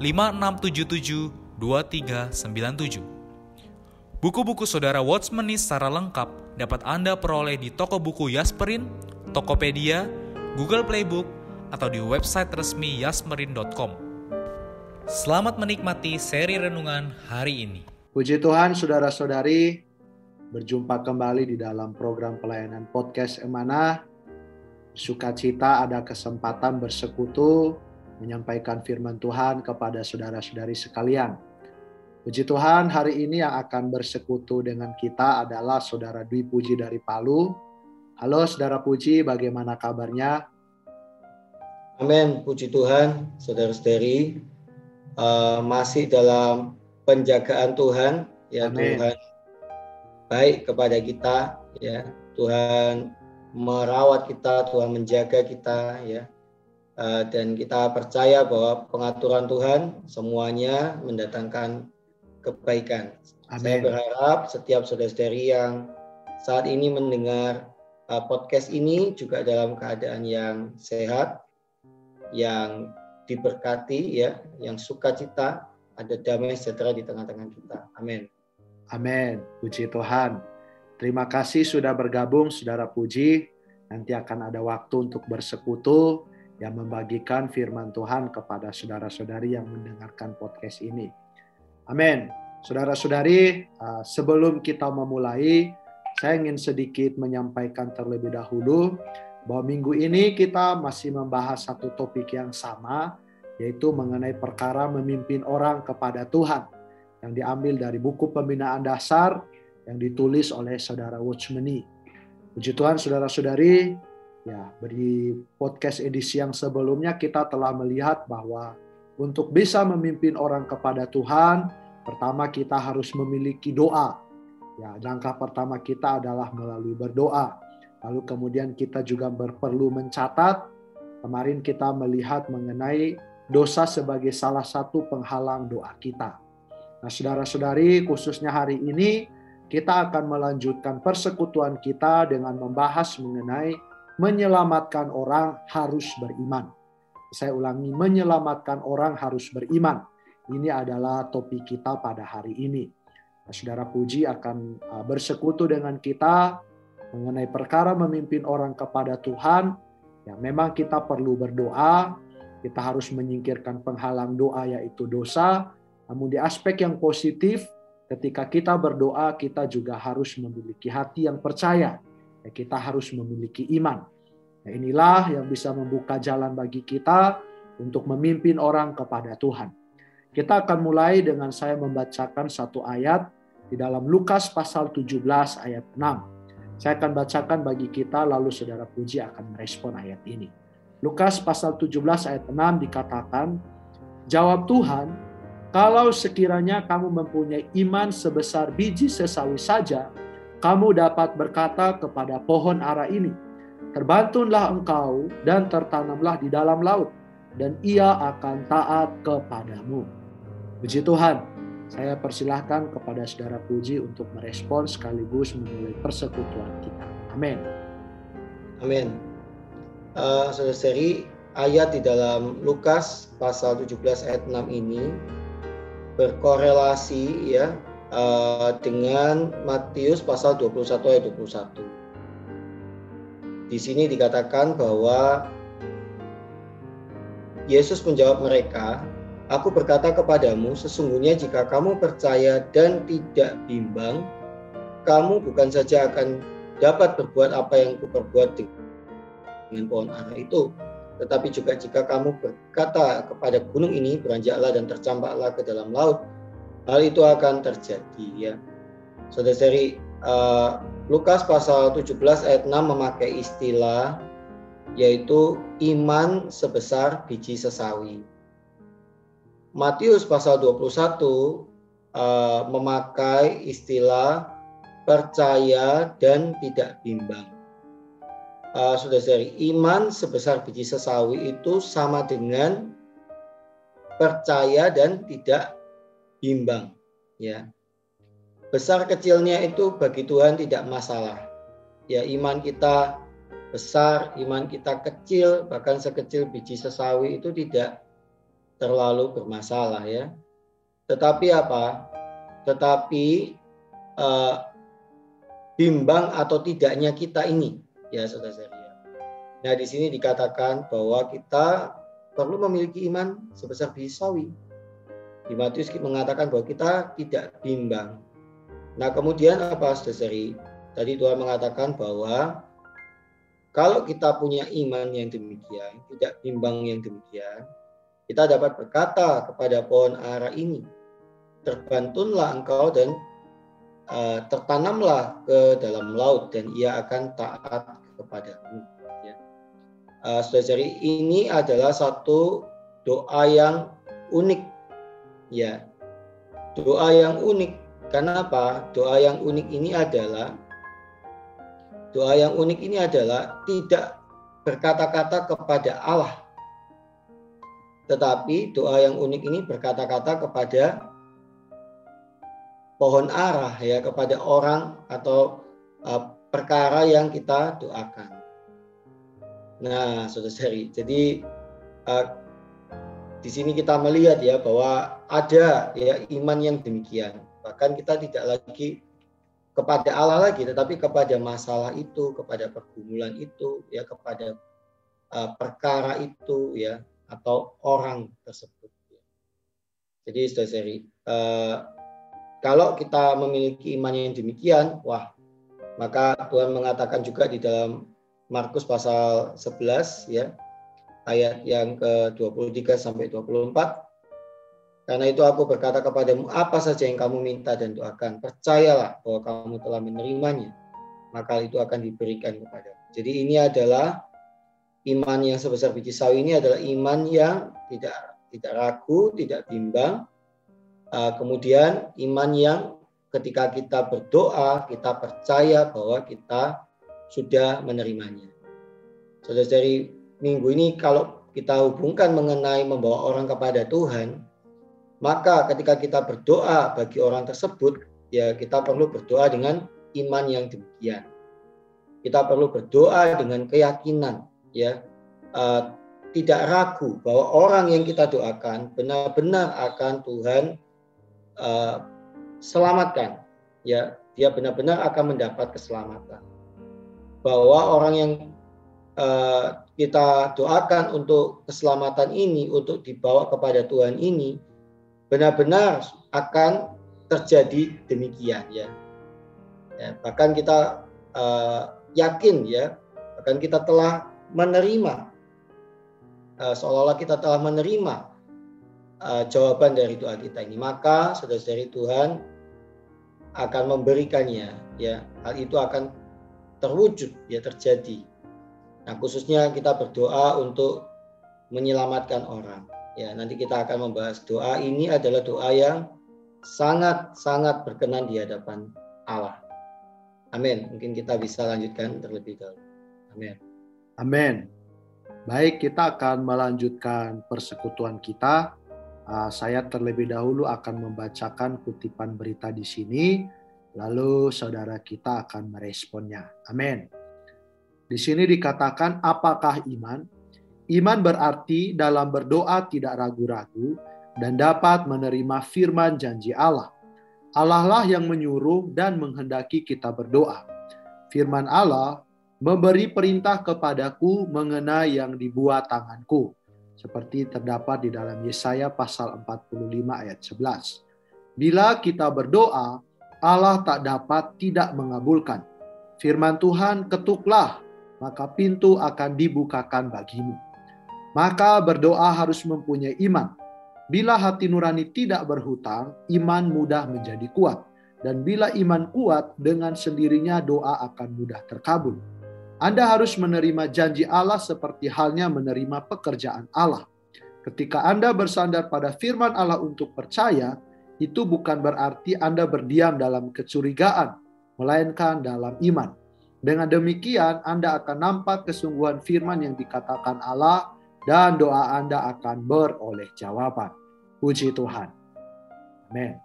5677 2397. Buku-buku saudara Watchmeni secara lengkap dapat Anda peroleh di toko buku Yasmerin, Tokopedia, Google Playbook, atau di website resmi yasmerin.com. Selamat menikmati seri renungan hari ini. Puji Tuhan, saudara-saudari, berjumpa kembali di dalam program pelayanan podcast Emanah sukacita ada kesempatan bersekutu menyampaikan firman Tuhan kepada saudara-saudari sekalian. Puji Tuhan, hari ini yang akan bersekutu dengan kita adalah Saudara Dwi Puji dari Palu. Halo Saudara Puji, bagaimana kabarnya? Amin, puji Tuhan, saudara-saudari. Uh, masih dalam penjagaan Tuhan, ya Amen. Tuhan baik kepada kita, ya Tuhan merawat kita, Tuhan menjaga kita ya. Uh, dan kita percaya bahwa pengaturan Tuhan semuanya mendatangkan kebaikan. Amen. Saya berharap setiap saudara-saudari yang saat ini mendengar uh, podcast ini juga dalam keadaan yang sehat, yang diberkati ya, yang sukacita, ada damai sejahtera di tengah-tengah kita. Amin. Amin. Puji Tuhan. Terima kasih sudah bergabung, Saudara Puji. Nanti akan ada waktu untuk bersekutu yang membagikan firman Tuhan kepada saudara-saudari yang mendengarkan podcast ini. Amin. Saudara-saudari, uh, sebelum kita memulai, saya ingin sedikit menyampaikan terlebih dahulu bahwa minggu ini kita masih membahas satu topik yang sama, yaitu mengenai perkara memimpin orang kepada Tuhan, yang diambil dari buku pembinaan dasar yang ditulis oleh saudara Watchmeni. Puji Tuhan saudara-saudari, ya beri podcast edisi yang sebelumnya kita telah melihat bahwa untuk bisa memimpin orang kepada Tuhan, pertama kita harus memiliki doa. Ya, langkah pertama kita adalah melalui berdoa. Lalu kemudian kita juga perlu mencatat. Kemarin kita melihat mengenai dosa sebagai salah satu penghalang doa kita. Nah, saudara-saudari, khususnya hari ini kita akan melanjutkan persekutuan kita dengan membahas mengenai menyelamatkan orang harus beriman. Saya ulangi, menyelamatkan orang harus beriman. Ini adalah topik kita pada hari ini. Nah, Saudara Puji akan uh, bersekutu dengan kita mengenai perkara memimpin orang kepada Tuhan. Ya, memang kita perlu berdoa, kita harus menyingkirkan penghalang doa yaitu dosa. Namun di aspek yang positif, ketika kita berdoa, kita juga harus memiliki hati yang percaya. Ya, kita harus memiliki iman. Nah, inilah yang bisa membuka jalan bagi kita untuk memimpin orang kepada Tuhan. Kita akan mulai dengan saya membacakan satu ayat di dalam Lukas pasal 17 ayat 6. Saya akan bacakan bagi kita lalu saudara Puji akan merespon ayat ini. Lukas pasal 17 ayat 6 dikatakan, Jawab Tuhan, kalau sekiranya kamu mempunyai iman sebesar biji sesawi saja, kamu dapat berkata kepada pohon ara ini, Terbantunlah engkau dan tertanamlah di dalam laut, dan ia akan taat kepadamu. Puji Tuhan, saya persilahkan kepada saudara Puji untuk merespon sekaligus memulai persekutuan kita. Amin. Amin. Uh, saudara seri ayat di dalam Lukas pasal 17 ayat 6 ini berkorelasi ya uh, dengan Matius pasal 21 ayat 21. Di sini dikatakan bahwa Yesus menjawab mereka, Aku berkata kepadamu, sesungguhnya jika kamu percaya dan tidak bimbang, kamu bukan saja akan dapat berbuat apa yang kuperbuat dengan pohon ara itu, tetapi juga jika kamu berkata kepada gunung ini, beranjaklah dan tercampaklah ke dalam laut, hal itu akan terjadi ya. Saudara-saudari, uh, Lukas pasal 17 ayat 6 memakai istilah yaitu iman sebesar biji sesawi. Matius pasal 21 uh, memakai istilah percaya dan tidak bimbang. Uh, sudah seri iman sebesar biji sesawi itu sama dengan percaya dan tidak bimbang. Ya, besar kecilnya itu bagi Tuhan tidak masalah. Ya, iman kita besar, iman kita kecil, bahkan sekecil biji sesawi itu tidak terlalu bermasalah ya. Tetapi apa? Tetapi uh, bimbang atau tidaknya kita ini ya saudara-saudara. Nah di sini dikatakan bahwa kita perlu memiliki iman sebesar biji sawi. Matius mengatakan bahwa kita tidak bimbang. Nah kemudian apa saudara Tadi Tuhan mengatakan bahwa kalau kita punya iman yang demikian, tidak bimbang yang demikian, kita dapat berkata kepada pohon ara ini, terbantunlah engkau dan uh, tertanamlah ke dalam laut dan ia akan taat kepadamu. Ya. Uh, saudari ini adalah satu doa yang unik, ya, doa yang unik. Kenapa? Doa yang unik ini adalah doa yang unik ini adalah tidak berkata-kata kepada Allah, tetapi doa yang unik ini berkata-kata kepada pohon arah ya kepada orang atau uh, perkara yang kita doakan. Nah, saudara-saudari, jadi uh, di sini kita melihat ya bahwa ada ya iman yang demikian. Bahkan kita tidak lagi kepada Allah lagi, tetapi kepada masalah itu, kepada pergumulan itu, ya kepada uh, perkara itu, ya atau orang tersebut. Jadi saudari, uh, kalau kita memiliki iman yang demikian, wah, maka Tuhan mengatakan juga di dalam Markus pasal 11 ya, ayat yang ke-23 sampai 24. Karena itu aku berkata kepadamu apa saja yang kamu minta dan doakan, percayalah bahwa kamu telah menerimanya, maka itu akan diberikan kepadamu. Jadi ini adalah iman yang sebesar biji sawi ini adalah iman yang tidak tidak ragu, tidak bimbang. Uh, kemudian iman yang ketika kita berdoa, kita percaya bahwa kita sudah menerimanya. Saudara dari minggu ini kalau kita hubungkan mengenai membawa orang kepada Tuhan, maka ketika kita berdoa bagi orang tersebut, ya kita perlu berdoa dengan iman yang demikian. Kita perlu berdoa dengan keyakinan ya. Uh, tidak ragu bahwa orang yang kita doakan benar-benar akan Tuhan uh, selamatkan ya. Dia benar-benar akan mendapat keselamatan. Bahwa orang yang uh, kita doakan untuk keselamatan ini untuk dibawa kepada Tuhan ini benar-benar akan terjadi demikian ya, ya bahkan kita uh, yakin ya bahkan kita telah menerima uh, seolah-olah kita telah menerima uh, jawaban dari doa kita ini. Maka saudara-saudari Tuhan akan memberikannya ya. Hal itu akan terwujud ya terjadi nah khususnya kita berdoa untuk menyelamatkan orang ya nanti kita akan membahas doa ini adalah doa yang sangat sangat berkenan di hadapan Allah amin mungkin kita bisa lanjutkan terlebih dahulu amin Amin. Baik, kita akan melanjutkan persekutuan kita. Uh, saya terlebih dahulu akan membacakan kutipan berita di sini, lalu saudara kita akan meresponnya. Amin. Di sini dikatakan, apakah iman? Iman berarti dalam berdoa tidak ragu-ragu dan dapat menerima firman janji Allah. Allah lah yang menyuruh dan menghendaki kita berdoa. Firman Allah memberi perintah kepadaku mengenai yang dibuat tanganku. seperti terdapat di dalam Yesaya pasal 45 ayat 11. Bila kita berdoa, Allah tak dapat tidak mengabulkan. Firman Tuhan, ketuklah, maka pintu akan dibukakan bagimu. Maka berdoa harus mempunyai iman. Bila hati nurani tidak berhutang, iman mudah menjadi kuat. Dan bila iman kuat, dengan sendirinya doa akan mudah terkabul. Anda harus menerima janji Allah seperti halnya menerima pekerjaan Allah. Ketika Anda bersandar pada firman Allah untuk percaya, itu bukan berarti Anda berdiam dalam kecurigaan, melainkan dalam iman. Dengan demikian, Anda akan nampak kesungguhan firman yang dikatakan Allah dan doa Anda akan beroleh jawaban. Puji Tuhan. Amin.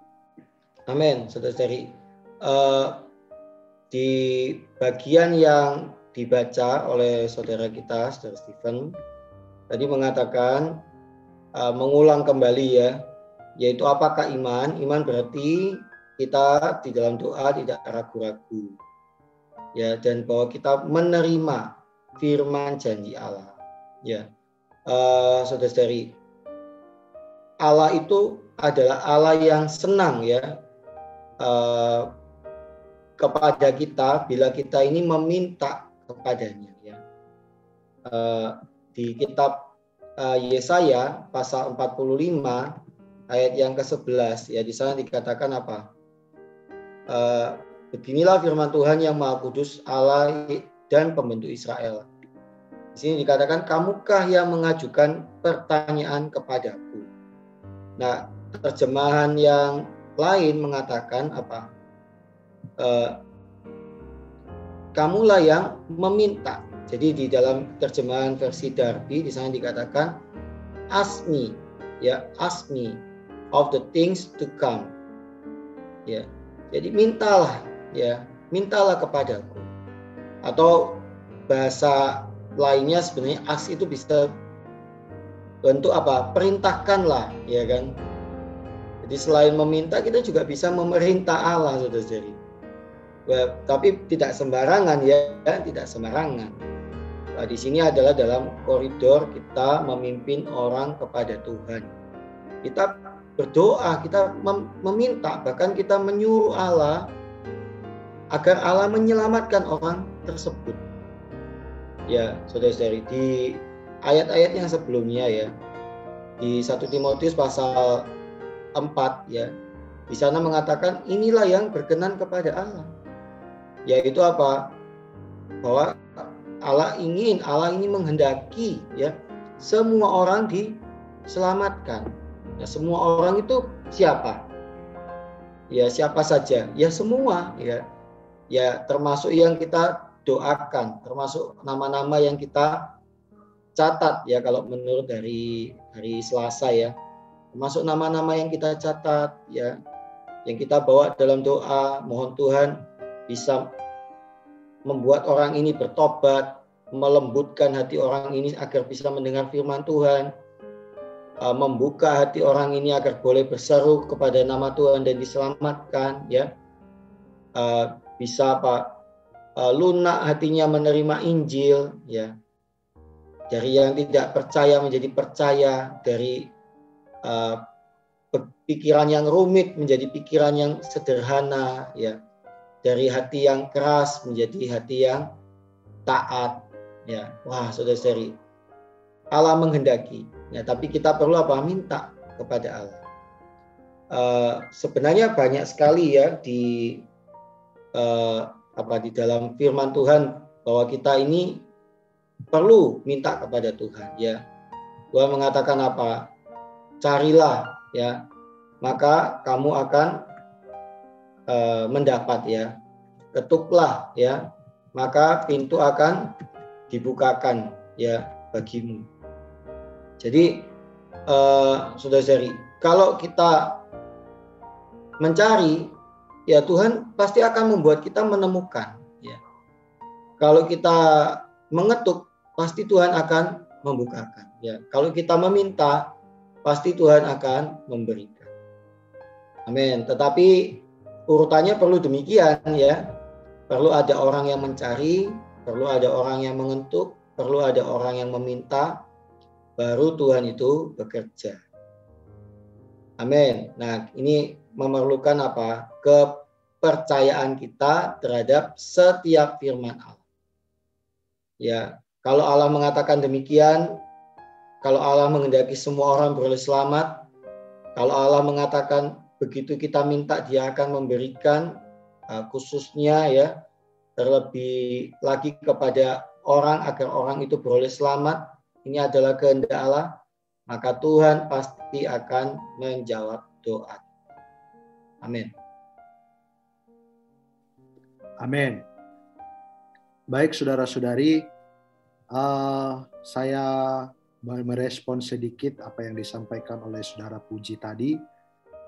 Amin, saudara-saudari. Uh, di bagian yang dibaca oleh saudara kita, saudara Stephen, tadi mengatakan uh, mengulang kembali ya, yaitu apakah iman? Iman berarti kita di dalam doa tidak ragu-ragu, ya, dan bahwa kita menerima firman janji Allah, ya, uh, saudara-saudari. Allah itu adalah Allah yang senang ya uh, kepada kita bila kita ini meminta kepadanya ya. Uh, di kitab uh, Yesaya pasal 45 ayat yang ke-11 ya di sana dikatakan apa? Uh, beginilah firman Tuhan yang Maha Kudus Allah dan pembentuk Israel. Di sini dikatakan kamukah yang mengajukan pertanyaan kepadaku. Nah, terjemahan yang lain mengatakan apa? Uh, kamulah yang meminta. Jadi di dalam terjemahan versi Darby di sana dikatakan ask me ya ask me of the things to come. Ya. Jadi mintalah ya, mintalah kepadaku. Atau bahasa lainnya sebenarnya ask itu bisa bentuk apa? Perintahkanlah, ya kan? Jadi selain meminta kita juga bisa memerintah Allah, saudara-saudari tapi tidak sembarangan ya, tidak sembarangan. Nah, di sini adalah dalam koridor kita memimpin orang kepada Tuhan. Kita berdoa, kita meminta, bahkan kita menyuruh Allah agar Allah menyelamatkan orang tersebut. Ya, saudara-saudari, di ayat-ayat yang sebelumnya ya, di 1 Timotius pasal 4 ya, di sana mengatakan inilah yang berkenan kepada Allah yaitu apa? Bahwa Allah ingin, Allah ini menghendaki ya semua orang diselamatkan. Ya, semua orang itu siapa? Ya siapa saja? Ya semua ya. Ya termasuk yang kita doakan, termasuk nama-nama yang kita catat ya kalau menurut dari hari Selasa ya. Termasuk nama-nama yang kita catat ya. Yang kita bawa dalam doa, mohon Tuhan bisa membuat orang ini bertobat, melembutkan hati orang ini agar bisa mendengar firman Tuhan, uh, membuka hati orang ini agar boleh berseru kepada nama Tuhan dan diselamatkan, ya, uh, bisa apa? Uh, lunak hatinya menerima Injil, ya, dari yang tidak percaya menjadi percaya, dari uh, pikiran yang rumit menjadi pikiran yang sederhana, ya. Dari hati yang keras menjadi hati yang taat ya. Wah saudara-saudari. Allah menghendaki. Ya tapi kita perlu apa? Minta kepada Allah. Uh, sebenarnya banyak sekali ya di uh, apa di dalam firman Tuhan bahwa kita ini perlu minta kepada Tuhan ya. Tuhan mengatakan apa? Carilah ya. Maka kamu akan uh, mendapat ya. Ketuklah ya. Maka pintu akan dibukakan ya bagimu. Jadi uh, saudara-saudari kalau kita mencari ya Tuhan pasti akan membuat kita menemukan ya kalau kita mengetuk pasti Tuhan akan membukakan ya kalau kita meminta pasti Tuhan akan memberikan amin tetapi urutannya perlu demikian ya. Perlu ada orang yang mencari, perlu ada orang yang mengentuk, perlu ada orang yang meminta, baru Tuhan itu bekerja. Amin. Nah, ini memerlukan apa? Kepercayaan kita terhadap setiap firman Allah. Ya, kalau Allah mengatakan demikian, kalau Allah menghendaki semua orang beroleh selamat, kalau Allah mengatakan begitu kita minta dia akan memberikan uh, khususnya ya terlebih lagi kepada orang agar orang itu beroleh selamat. Ini adalah kehendak Allah, maka Tuhan pasti akan menjawab doa. Amin. Amin. Baik saudara-saudari, uh, saya merespon sedikit apa yang disampaikan oleh saudara Puji tadi,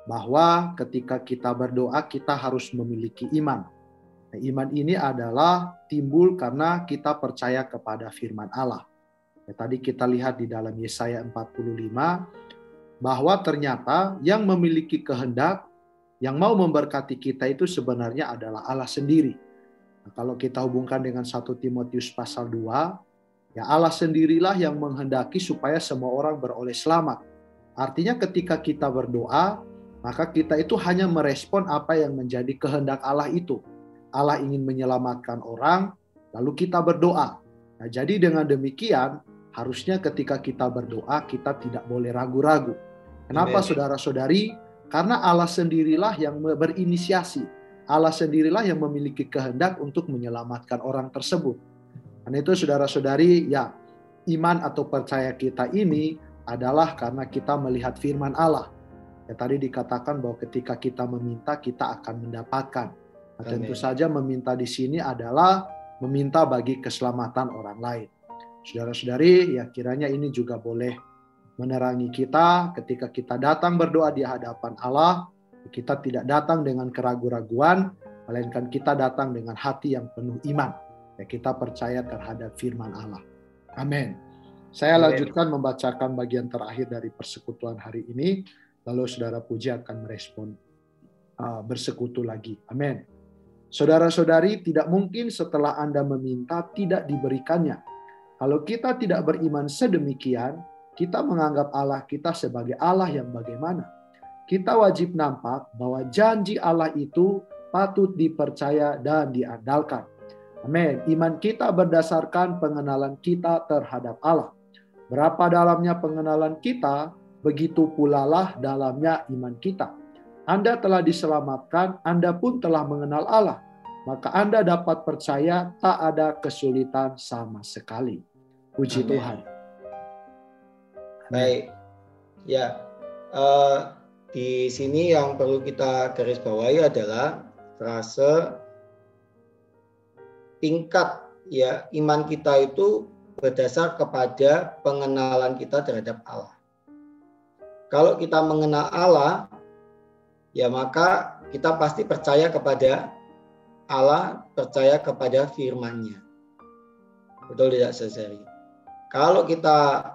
bahwa ketika kita berdoa kita harus memiliki iman. Nah, iman ini adalah timbul karena kita percaya kepada firman Allah. Ya, tadi kita lihat di dalam Yesaya 45 bahwa ternyata yang memiliki kehendak yang mau memberkati kita itu sebenarnya adalah Allah sendiri. Nah, kalau kita hubungkan dengan 1 Timotius pasal 2 Ya Allah sendirilah yang menghendaki supaya semua orang beroleh selamat. Artinya ketika kita berdoa, maka kita itu hanya merespon apa yang menjadi kehendak Allah itu. Allah ingin menyelamatkan orang, lalu kita berdoa. Nah, jadi dengan demikian, harusnya ketika kita berdoa, kita tidak boleh ragu-ragu. Kenapa saudara-saudari? Karena Allah sendirilah yang berinisiasi. Allah sendirilah yang memiliki kehendak untuk menyelamatkan orang tersebut. Dan itu saudara-saudari, ya iman atau percaya kita ini adalah karena kita melihat firman Allah. Ya tadi dikatakan bahwa ketika kita meminta kita akan mendapatkan. Nah, tentu saja meminta di sini adalah meminta bagi keselamatan orang lain. Saudara-saudari, ya kiranya ini juga boleh menerangi kita ketika kita datang berdoa di hadapan Allah, kita tidak datang dengan keraguan-raguan, melainkan kita datang dengan hati yang penuh iman. Ya, kita percaya terhadap firman Allah. Amin. Saya Amen. lanjutkan membacakan bagian terakhir dari persekutuan hari ini, lalu saudara Puji akan merespon uh, bersekutu lagi. Amin. Saudara-saudari, tidak mungkin setelah Anda meminta tidak diberikannya. Kalau kita tidak beriman sedemikian, kita menganggap Allah kita sebagai Allah yang bagaimana? Kita wajib nampak bahwa janji Allah itu patut dipercaya dan diandalkan. Amin. Iman kita berdasarkan pengenalan kita terhadap Allah. Berapa dalamnya pengenalan kita, begitu pula lah dalamnya iman kita. Anda telah diselamatkan, Anda pun telah mengenal Allah. Maka Anda dapat percaya tak ada kesulitan sama sekali. Puji Amin. Tuhan. Baik. Ya. Uh, di sini yang perlu kita garis bawahi adalah frase tingkat ya iman kita itu berdasar kepada pengenalan kita terhadap Allah. Kalau kita mengenal Allah, ya maka kita pasti percaya kepada Allah, percaya kepada firman-Nya. Betul tidak Seseri? Kalau kita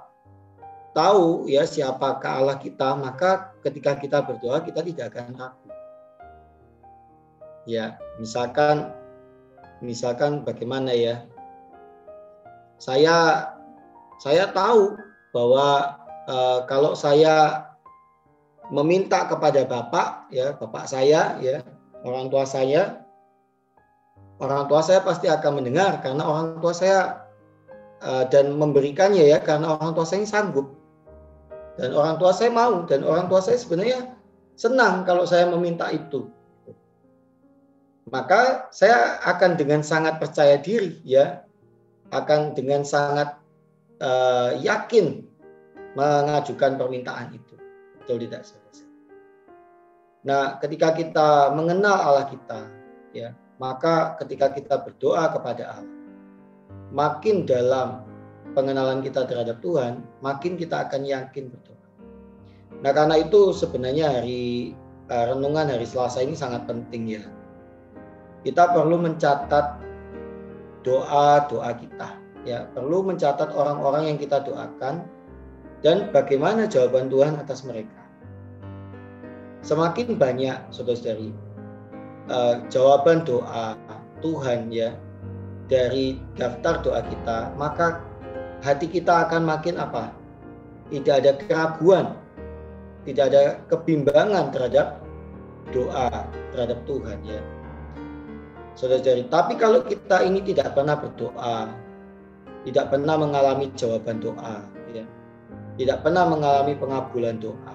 tahu ya siapakah Allah kita, maka ketika kita berdoa kita tidak akan ragu. Ya, misalkan misalkan bagaimana ya saya saya tahu bahwa e, kalau saya meminta kepada bapak ya bapak saya ya orang tua saya orang tua saya pasti akan mendengar karena orang tua saya e, dan memberikannya ya karena orang tua saya sanggup dan orang tua saya mau dan orang tua saya sebenarnya senang kalau saya meminta itu. Maka saya akan dengan sangat percaya diri ya akan dengan sangat uh, yakin mengajukan permintaan itu. Betul tidak saudara? Nah ketika kita mengenal Allah kita ya maka ketika kita berdoa kepada Allah makin dalam pengenalan kita terhadap Tuhan makin kita akan yakin berdoa nah karena itu sebenarnya hari uh, renungan hari Selasa ini sangat penting ya. Kita perlu mencatat doa-doa kita ya. Perlu mencatat orang-orang yang kita doakan dan bagaimana jawaban Tuhan atas mereka. Semakin banyak saudara-saudari uh, jawaban doa Tuhan ya dari daftar doa kita maka hati kita akan makin apa tidak ada keraguan, tidak ada kebimbangan terhadap doa terhadap Tuhan ya. Saudara-saudari, tapi kalau kita ini tidak pernah berdoa, tidak pernah mengalami jawaban doa, ya. Tidak pernah mengalami pengabulan doa.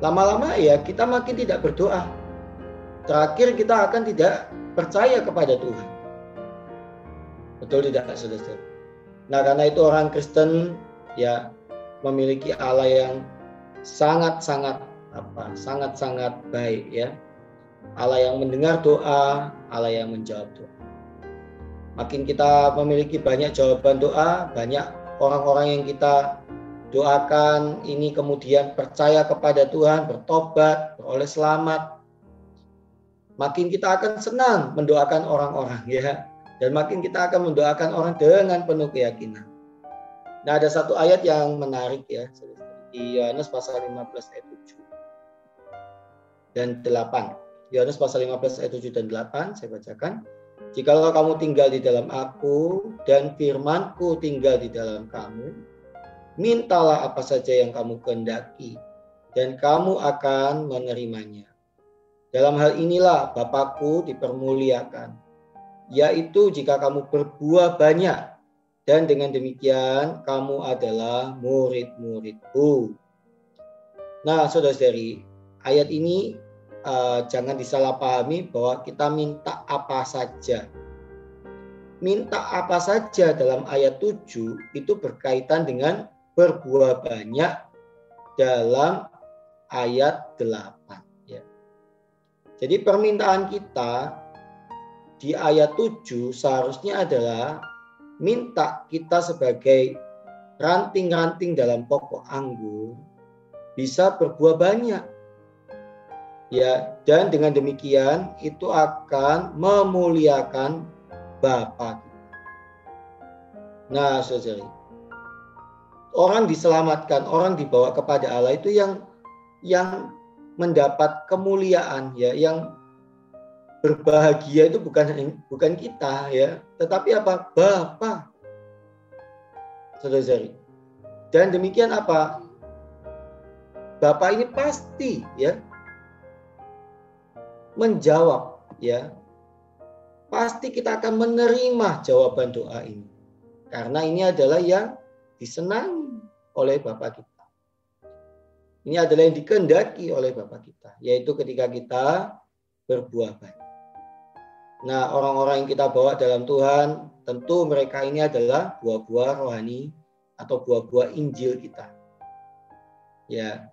Lama-lama ya kita makin tidak berdoa. Terakhir kita akan tidak percaya kepada Tuhan. Betul tidak saudara? Nah karena itu orang Kristen ya memiliki Allah yang sangat-sangat apa? Sangat-sangat baik ya. Allah yang mendengar doa, Allah yang menjawab doa. Makin kita memiliki banyak jawaban doa, banyak orang-orang yang kita doakan ini kemudian percaya kepada Tuhan, bertobat, beroleh selamat. Makin kita akan senang mendoakan orang-orang ya. Dan makin kita akan mendoakan orang dengan penuh keyakinan. Nah, ada satu ayat yang menarik ya di Yohanes pasal 15 ayat 7 dan 8. Yohanes pasal 15 ayat 7 dan 8 saya bacakan. Jikalau kamu tinggal di dalam aku dan firmanku tinggal di dalam kamu, mintalah apa saja yang kamu kehendaki dan kamu akan menerimanya. Dalam hal inilah Bapakku dipermuliakan, yaitu jika kamu berbuah banyak dan dengan demikian kamu adalah murid-muridku. Nah, saudara-saudari, ayat ini uh, jangan disalahpahami bahwa kita minta apa saja. Minta apa saja dalam ayat 7 itu berkaitan dengan berbuah banyak dalam ayat 8 ya. Jadi permintaan kita di ayat 7 seharusnya adalah minta kita sebagai ranting-ranting dalam pokok anggur bisa berbuah banyak. Ya, dan dengan demikian itu akan memuliakan Bapa Nah, saudari, orang diselamatkan, orang dibawa kepada Allah itu yang yang mendapat kemuliaan ya, yang berbahagia itu bukan bukan kita ya, tetapi apa? Bapa. Saudara-saudari. Dan demikian apa? Bapak ini pasti ya menjawab ya. Pasti kita akan menerima jawaban doa ini. Karena ini adalah yang disenangi oleh Bapak kita. Ini adalah yang dikehendaki oleh Bapak kita, yaitu ketika kita berbuah baik. Nah, orang-orang yang kita bawa dalam Tuhan, tentu mereka ini adalah buah-buah rohani atau buah-buah Injil kita. Ya,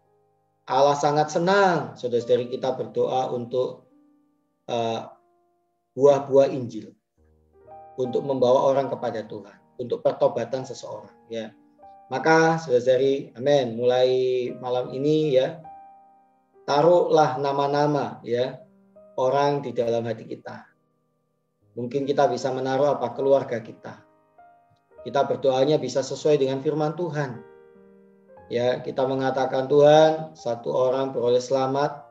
Allah sangat senang saudara-saudari kita berdoa untuk uh, buah-buah Injil untuk membawa orang kepada Tuhan, untuk pertobatan seseorang. Ya, maka saudara-saudari, amin. Mulai malam ini ya, taruhlah nama-nama ya orang di dalam hati kita Mungkin kita bisa menaruh apa keluarga kita. Kita berdoanya bisa sesuai dengan firman Tuhan. Ya, kita mengatakan Tuhan, satu orang beroleh selamat,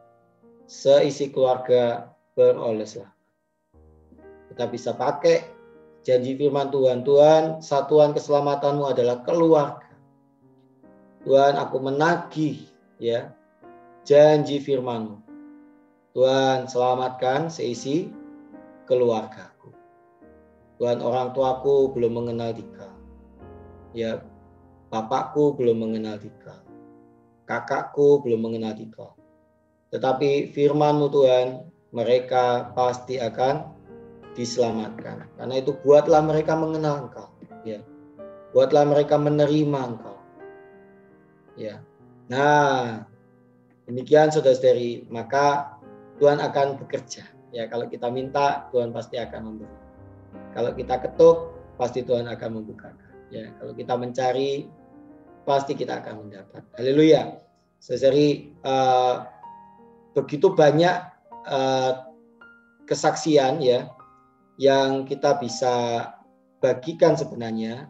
seisi keluarga beroleh selamat. Kita bisa pakai janji firman Tuhan. Tuhan, satuan keselamatanmu adalah keluarga. Tuhan, aku menagih ya janji firmanmu. Tuhan, selamatkan seisi keluarga. Tuhan orang tuaku belum mengenal Dika. Ya, bapakku belum mengenal Dika. Kakakku belum mengenal Dika. Tetapi firmanmu Tuhan, mereka pasti akan diselamatkan. Karena itu buatlah mereka mengenal Engkau. Ya. Buatlah mereka menerima Engkau. Ya. Nah, demikian saudara-saudari, maka Tuhan akan bekerja. Ya, kalau kita minta, Tuhan pasti akan memberi. Kalau kita ketuk, pasti Tuhan akan membukakan. Ya, kalau kita mencari, pasti kita akan mendapat. Haleluya. Seseri uh, begitu banyak uh, kesaksian ya yang kita bisa bagikan sebenarnya,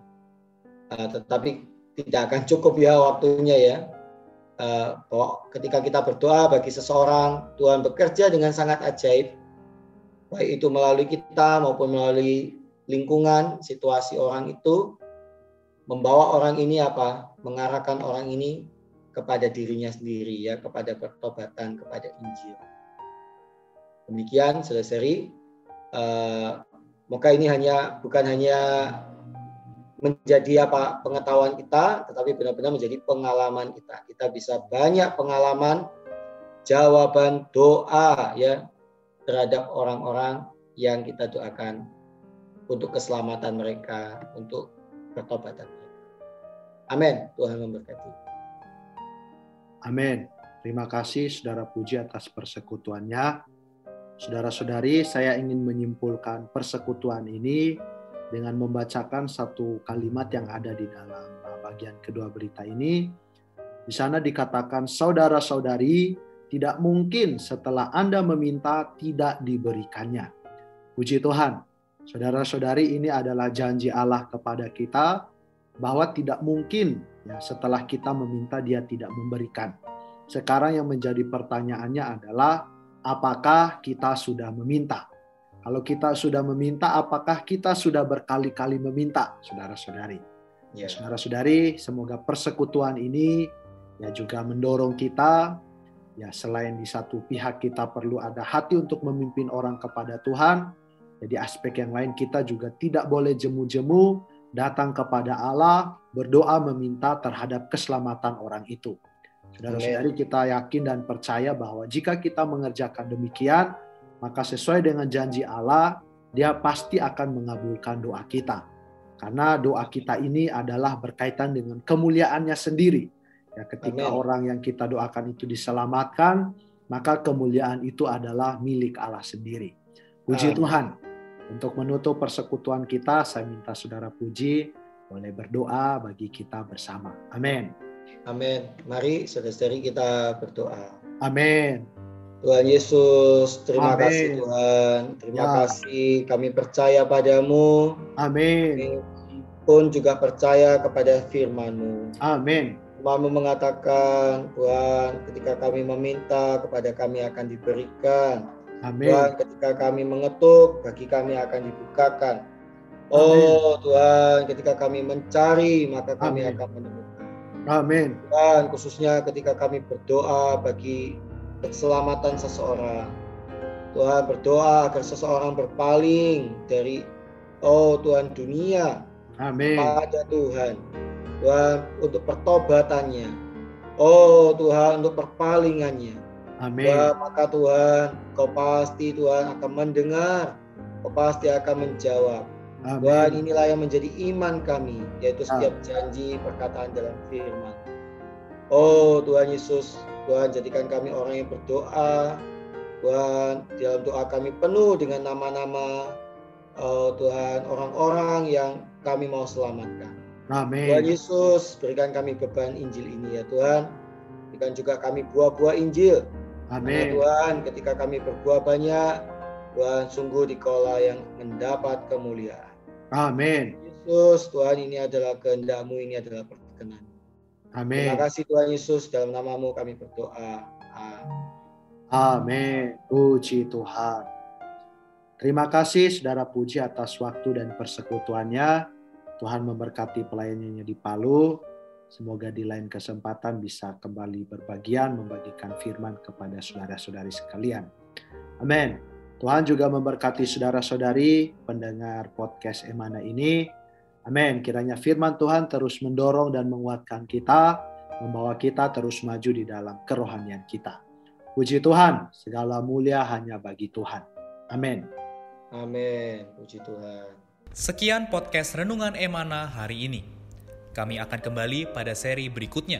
uh, tetapi tidak akan cukup ya waktunya ya. Uh, bahwa ketika kita berdoa bagi seseorang, Tuhan bekerja dengan sangat ajaib baik itu melalui kita maupun melalui lingkungan, situasi orang itu, membawa orang ini apa? Mengarahkan orang ini kepada dirinya sendiri ya, kepada pertobatan, kepada Injil. Demikian selesai. Uh, maka ini hanya bukan hanya menjadi apa pengetahuan kita, tetapi benar-benar menjadi pengalaman kita. Kita bisa banyak pengalaman, jawaban doa ya terhadap orang-orang yang kita doakan untuk keselamatan mereka, untuk pertobatan mereka. Amin. Tuhan memberkati. Amin. Terima kasih Saudara Puji atas persekutuannya. Saudara-saudari, saya ingin menyimpulkan persekutuan ini dengan membacakan satu kalimat yang ada di dalam bagian kedua berita ini. Di sana dikatakan, saudara-saudari, tidak mungkin setelah Anda meminta tidak diberikannya. Puji Tuhan, saudara-saudari ini adalah janji Allah kepada kita bahwa tidak mungkin ya setelah kita meminta dia tidak memberikan. Sekarang yang menjadi pertanyaannya adalah apakah kita sudah meminta? Kalau kita sudah meminta, apakah kita sudah berkali-kali meminta, saudara-saudari? Ya. Saudara-saudari, semoga persekutuan ini ya juga mendorong kita ya selain di satu pihak kita perlu ada hati untuk memimpin orang kepada Tuhan, jadi aspek yang lain kita juga tidak boleh jemu-jemu datang kepada Allah berdoa meminta terhadap keselamatan orang itu. Saudara-saudari kita yakin dan percaya bahwa jika kita mengerjakan demikian, maka sesuai dengan janji Allah, dia pasti akan mengabulkan doa kita. Karena doa kita ini adalah berkaitan dengan kemuliaannya sendiri. Ya, ketika Amen. orang yang kita doakan itu diselamatkan, maka kemuliaan itu adalah milik Allah sendiri. Puji Amen. Tuhan. Untuk menutup persekutuan kita, saya minta saudara Puji boleh berdoa bagi kita bersama. Amin. Amin. Mari saudara-saudari kita berdoa. Amin. Tuhan Yesus, terima Amen. kasih Tuhan. Terima ya. kasih kami percaya padamu. Amin. pun juga percaya kepada firman-Mu. Amin. Firman-Mu mengatakan, Tuhan, ketika kami meminta, kepada kami akan diberikan. Amin. Tuhan, ketika kami mengetuk, bagi kami akan dibukakan. Oh Amin. Tuhan, ketika kami mencari, maka kami Amin. akan menemukan. Amin. Dan khususnya ketika kami berdoa bagi keselamatan seseorang. Tuhan berdoa agar seseorang berpaling dari oh Tuhan dunia Amin. pada Tuhan. Tuhan untuk pertobatannya. Oh Tuhan untuk perpalingannya. Amin. Tuhan, maka Tuhan, kau pasti Tuhan akan mendengar, kau pasti akan menjawab. Amin. Tuhan inilah yang menjadi iman kami, yaitu setiap janji perkataan dalam firman. Oh Tuhan Yesus, Tuhan jadikan kami orang yang berdoa. Tuhan, dalam doa kami penuh dengan nama-nama oh Tuhan orang-orang yang kami mau selamatkan. Amin. Tuhan Yesus, berikan kami beban Injil ini ya Tuhan. Berikan juga kami buah-buah Injil. Amin. Tuhan, ketika kami berbuah banyak, Tuhan sungguh di yang mendapat kemuliaan. Amin. Yesus, Tuhan ini adalah kehendakmu, ini adalah perkenan. Amin. Terima kasih Tuhan Yesus, dalam namamu kami berdoa. Amin. Puji Tuhan. Terima kasih saudara Puji atas waktu dan persekutuannya. Tuhan memberkati pelayanannya di Palu. Semoga di lain kesempatan bisa kembali berbagian membagikan firman kepada saudara-saudari sekalian. Amin. Tuhan juga memberkati saudara-saudari pendengar podcast Emana ini. Amin. Kiranya firman Tuhan terus mendorong dan menguatkan kita, membawa kita terus maju di dalam kerohanian kita. Puji Tuhan, segala mulia hanya bagi Tuhan. Amin. Amin. Puji Tuhan. Sekian podcast Renungan Emana hari ini. Kami akan kembali pada seri berikutnya.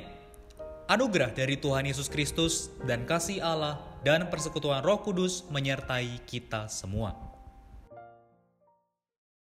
Anugerah dari Tuhan Yesus Kristus dan kasih Allah dan persekutuan Roh Kudus menyertai kita semua.